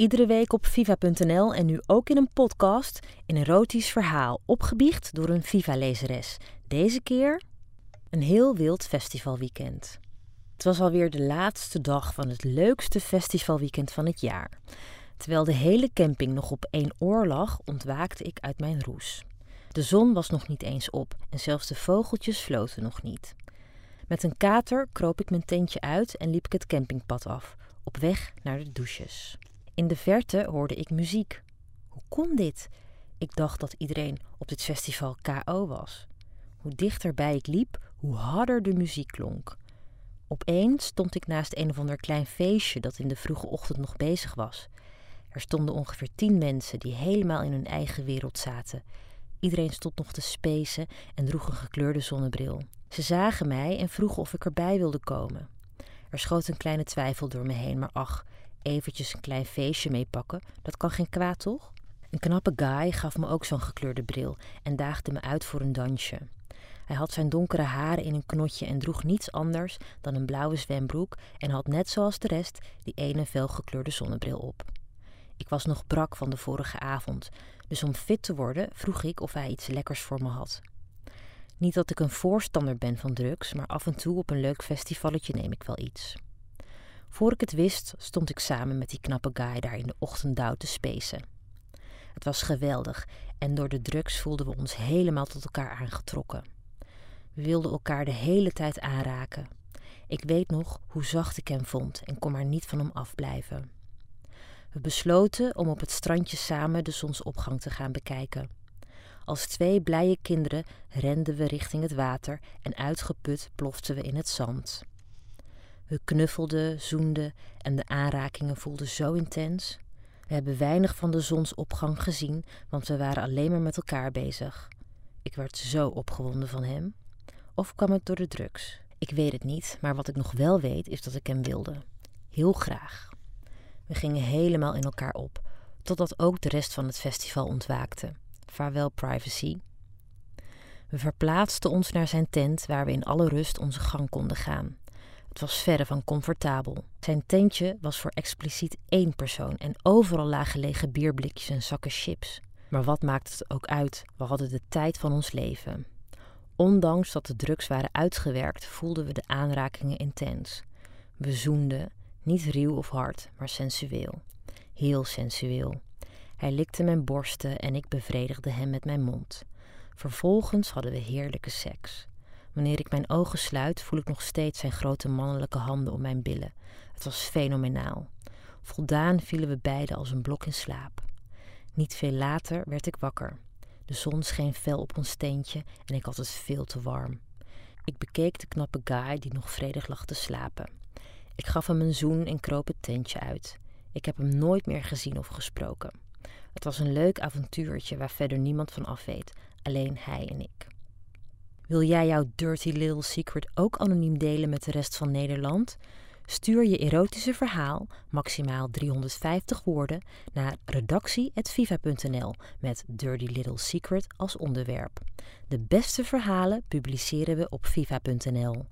Iedere week op viva.nl en nu ook in een podcast een erotisch verhaal opgebiecht door een Viva-lezeres. Deze keer een heel wild festivalweekend. Het was alweer de laatste dag van het leukste festivalweekend van het jaar. Terwijl de hele camping nog op één oor lag, ontwaakte ik uit mijn roes. De zon was nog niet eens op en zelfs de vogeltjes floten nog niet. Met een kater kroop ik mijn tentje uit en liep ik het campingpad af, op weg naar de douches. In de verte hoorde ik muziek. Hoe kon dit? Ik dacht dat iedereen op dit festival KO was. Hoe dichterbij ik liep, hoe harder de muziek klonk. Opeens stond ik naast een of ander klein feestje dat in de vroege ochtend nog bezig was. Er stonden ongeveer tien mensen die helemaal in hun eigen wereld zaten. Iedereen stond nog te spacen en droeg een gekleurde zonnebril. Ze zagen mij en vroegen of ik erbij wilde komen. Er schoot een kleine twijfel door me heen, maar ach, eventjes een klein feestje meepakken, dat kan geen kwaad, toch? Een knappe guy gaf me ook zo'n gekleurde bril en daagde me uit voor een dansje. Hij had zijn donkere haren in een knotje en droeg niets anders dan een blauwe zwembroek en had net zoals de rest die ene felgekleurde zonnebril op. Ik was nog brak van de vorige avond, dus om fit te worden vroeg ik of hij iets lekkers voor me had. Niet dat ik een voorstander ben van drugs, maar af en toe op een leuk festivalletje neem ik wel iets. Voor ik het wist, stond ik samen met die knappe guy daar in de ochtenddauw te spacen. Het was geweldig en door de drugs voelden we ons helemaal tot elkaar aangetrokken. We wilden elkaar de hele tijd aanraken. Ik weet nog hoe zacht ik hem vond en kon maar niet van hem afblijven. We besloten om op het strandje samen de zonsopgang te gaan bekijken. Als twee blije kinderen renden we richting het water en uitgeput ploften we in het zand. We knuffelden, zoenden en de aanrakingen voelden zo intens. We hebben weinig van de zonsopgang gezien, want we waren alleen maar met elkaar bezig. Ik werd zo opgewonden van hem. Of kwam het door de drugs? Ik weet het niet, maar wat ik nog wel weet is dat ik hem wilde. Heel graag. We gingen helemaal in elkaar op, totdat ook de rest van het festival ontwaakte. Vaarwel privacy. We verplaatsten ons naar zijn tent waar we in alle rust onze gang konden gaan. Het was verre van comfortabel. Zijn tentje was voor expliciet één persoon en overal lagen lege bierblikjes en zakken chips. Maar wat maakt het ook uit? We hadden de tijd van ons leven. Ondanks dat de drugs waren uitgewerkt, voelden we de aanrakingen intens. We zoenden, niet ruw of hard, maar sensueel. Heel sensueel. Hij likte mijn borsten en ik bevredigde hem met mijn mond. Vervolgens hadden we heerlijke seks. Wanneer ik mijn ogen sluit, voel ik nog steeds zijn grote mannelijke handen om mijn billen. Het was fenomenaal. Voldaan vielen we beiden als een blok in slaap. Niet veel later werd ik wakker. De zon scheen fel op ons steentje en ik had het veel te warm. Ik bekeek de knappe guy die nog vredig lag te slapen. Ik gaf hem een zoen en kroop het tentje uit. Ik heb hem nooit meer gezien of gesproken. Het was een leuk avontuurtje waar verder niemand van af weet, alleen hij en ik. Wil jij jouw dirty little secret ook anoniem delen met de rest van Nederland? Stuur je erotische verhaal, maximaal 350 woorden, naar redactie.viva.nl met Dirty Little Secret als onderwerp. De beste verhalen publiceren we op viva.nl.